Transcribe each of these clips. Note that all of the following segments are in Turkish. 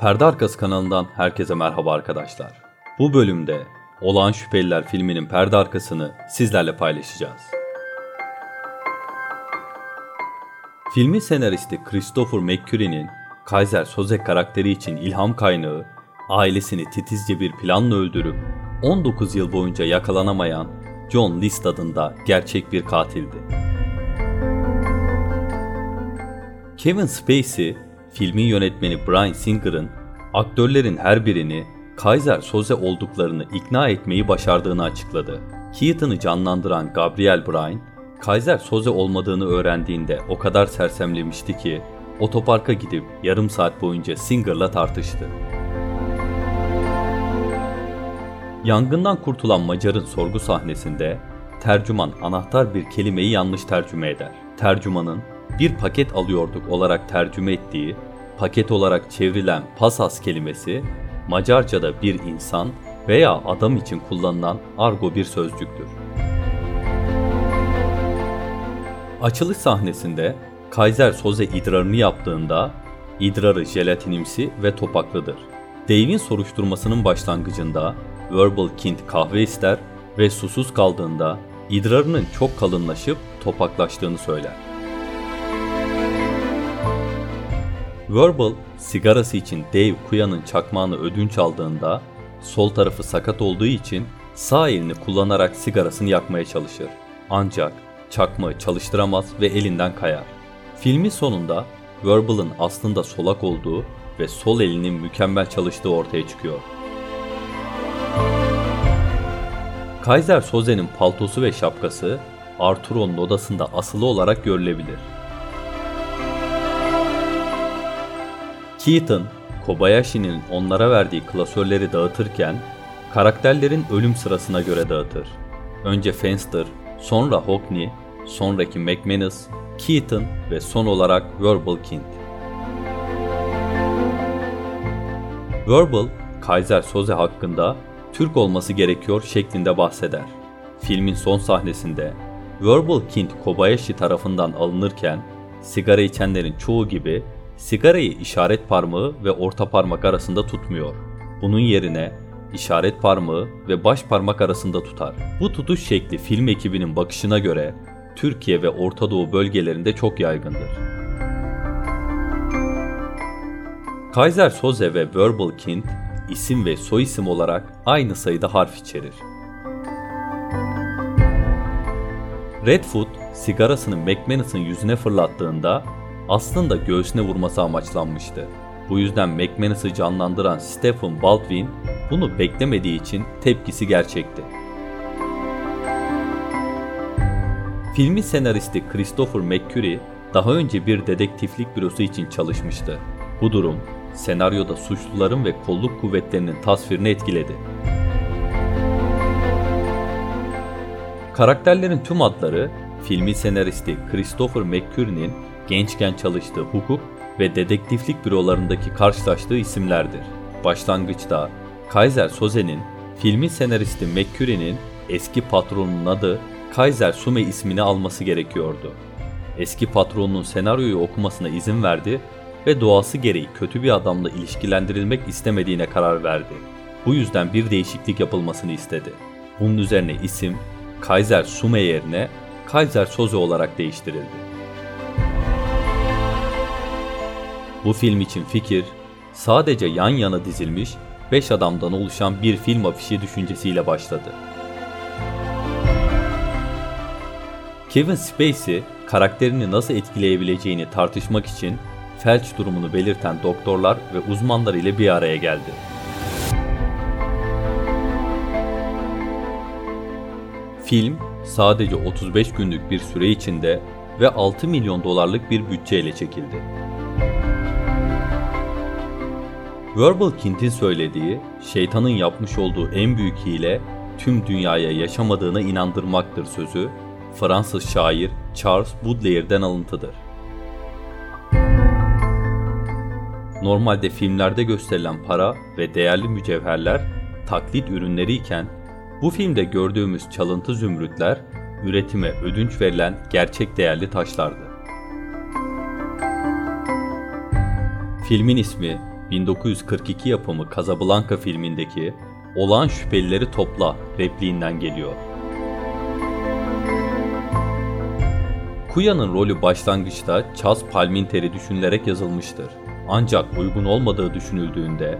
Perde Arkası kanalından herkese merhaba arkadaşlar. Bu bölümde Olağan Şüpheliler filminin perde arkasını sizlerle paylaşacağız. Filmin senaristi Christopher McQuarrie'nin Kaiser Soze karakteri için ilham kaynağı, ailesini titizce bir planla öldürüp 19 yıl boyunca yakalanamayan John List adında gerçek bir katildi. Kevin Spacey, filmin yönetmeni Bryan Singer'ın aktörlerin her birini Kaiser Soze olduklarını ikna etmeyi başardığını açıkladı. Keaton'ı canlandıran Gabriel Bryan, Kaiser Soze olmadığını öğrendiğinde o kadar sersemlemişti ki otoparka gidip yarım saat boyunca Singer'la tartıştı. Yangından kurtulan Macar'ın sorgu sahnesinde tercüman anahtar bir kelimeyi yanlış tercüme eder. Tercümanın bir paket alıyorduk olarak tercüme ettiği, paket olarak çevrilen pasas kelimesi Macarca'da bir insan veya adam için kullanılan argo bir sözcüktür. Açılış sahnesinde Kaiser Soze idrarını yaptığında idrarı jelatinimsi ve topaklıdır. Dave'in soruşturmasının başlangıcında Verbal Kint kahve ister ve susuz kaldığında idrarının çok kalınlaşıp topaklaştığını söyler. Verbal, sigarası için Dave Kuya'nın çakmağını ödünç aldığında sol tarafı sakat olduğu için sağ elini kullanarak sigarasını yakmaya çalışır. Ancak çakmağı çalıştıramaz ve elinden kayar. Filmin sonunda Verbal'ın aslında solak olduğu ve sol elinin mükemmel çalıştığı ortaya çıkıyor. Kaiser Soze'nin paltosu ve şapkası Arturo'nun odasında asılı olarak görülebilir. Keaton, Kobayashi'nin onlara verdiği klasörleri dağıtırken karakterlerin ölüm sırasına göre dağıtır. Önce Fenster, sonra Hockney, sonraki McManus, Keaton ve son olarak Verbal Kint. Verbal, Kaiser Soze hakkında Türk olması gerekiyor şeklinde bahseder. Filmin son sahnesinde Verbal Kint Kobayashi tarafından alınırken sigara içenlerin çoğu gibi sigarayı işaret parmağı ve orta parmak arasında tutmuyor. Bunun yerine işaret parmağı ve baş parmak arasında tutar. Bu tutuş şekli film ekibinin bakışına göre Türkiye ve Orta Doğu bölgelerinde çok yaygındır. Kaiser Soze ve Verbal Kint isim ve soyisim olarak aynı sayıda harf içerir. Redfoot sigarasını McManus'ın yüzüne fırlattığında aslında göğsüne vurması amaçlanmıştı. Bu yüzden McManus'ı canlandıran Stephen Baldwin bunu beklemediği için tepkisi gerçekti. Filmin senaristi Christopher McQuarrie daha önce bir dedektiflik bürosu için çalışmıştı. Bu durum senaryoda suçluların ve kolluk kuvvetlerinin tasvirini etkiledi. Karakterlerin tüm adları filmin senaristi Christopher McQuarrie'nin gençken çalıştığı hukuk ve dedektiflik bürolarındaki karşılaştığı isimlerdir. Başlangıçta Kaiser Soze'nin filmin senaristi McQuarrie'nin eski patronunun adı Kaiser Sume ismini alması gerekiyordu. Eski patronunun senaryoyu okumasına izin verdi ve doğası gereği kötü bir adamla ilişkilendirilmek istemediğine karar verdi. Bu yüzden bir değişiklik yapılmasını istedi. Bunun üzerine isim Kaiser Sume yerine Kaiser Soze olarak değiştirildi. Bu film için fikir sadece yan yana dizilmiş 5 adamdan oluşan bir film afişi düşüncesiyle başladı. Kevin Spacey karakterini nasıl etkileyebileceğini tartışmak için felç durumunu belirten doktorlar ve uzmanlar ile bir araya geldi. Film sadece 35 günlük bir süre içinde ve 6 milyon dolarlık bir bütçeyle çekildi. Verbal Kint'in söylediği, şeytanın yapmış olduğu en büyük hile tüm dünyaya yaşamadığına inandırmaktır sözü, Fransız şair Charles Baudelaire'den alıntıdır. Normalde filmlerde gösterilen para ve değerli mücevherler taklit ürünleri iken bu filmde gördüğümüz çalıntı zümrütler üretime ödünç verilen gerçek değerli taşlardı. Filmin ismi 1942 yapımı Casablanca filmindeki olağan şüphelileri topla repliğinden geliyor. Kuya'nın rolü başlangıçta Charles Palminter'i düşünülerek yazılmıştır. Ancak uygun olmadığı düşünüldüğünde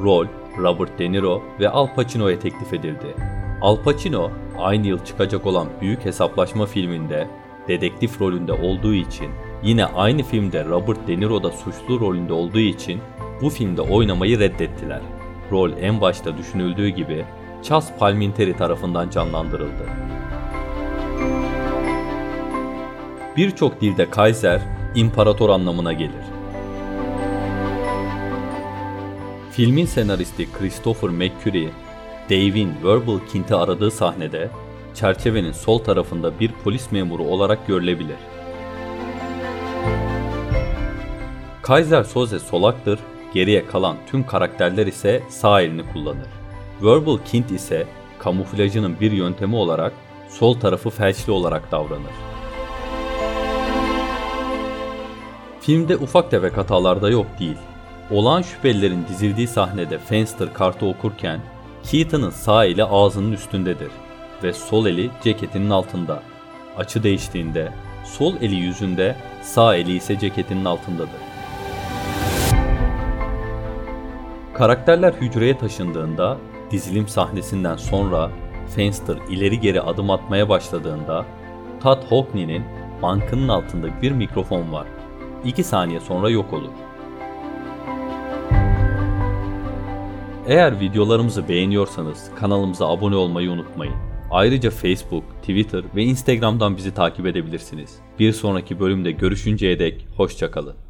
rol Robert De Niro ve Al Pacino'ya teklif edildi. Al Pacino aynı yıl çıkacak olan Büyük Hesaplaşma filminde dedektif rolünde olduğu için yine aynı filmde Robert De Niro da suçlu rolünde olduğu için bu filmde oynamayı reddettiler. Rol en başta düşünüldüğü gibi Charles Palminteri tarafından canlandırıldı. Birçok dilde Kaiser, imparator anlamına gelir. Filmin senaristi Christopher McQuarrie, Dave'in Verbal Kint'i aradığı sahnede çerçevenin sol tarafında bir polis memuru olarak görülebilir. Kaiser Soze solaktır, geriye kalan tüm karakterler ise sağ elini kullanır. Verbal Kint ise kamuflajının bir yöntemi olarak sol tarafı felçli olarak davranır. Filmde ufak tefek hatalar da yok değil. Olağan şüphelilerin dizildiği sahnede Fenster kartı okurken Keaton'ın sağ eli ağzının üstündedir ve sol eli ceketinin altında. Açı değiştiğinde sol eli yüzünde, sağ eli ise ceketinin altındadır. Karakterler hücreye taşındığında dizilim sahnesinden sonra Fenster ileri geri adım atmaya başladığında Todd Hockney'nin bankının altında bir mikrofon var. 2 saniye sonra yok olur. Eğer videolarımızı beğeniyorsanız kanalımıza abone olmayı unutmayın. Ayrıca Facebook, Twitter ve Instagram'dan bizi takip edebilirsiniz. Bir sonraki bölümde görüşünceye dek hoşçakalın.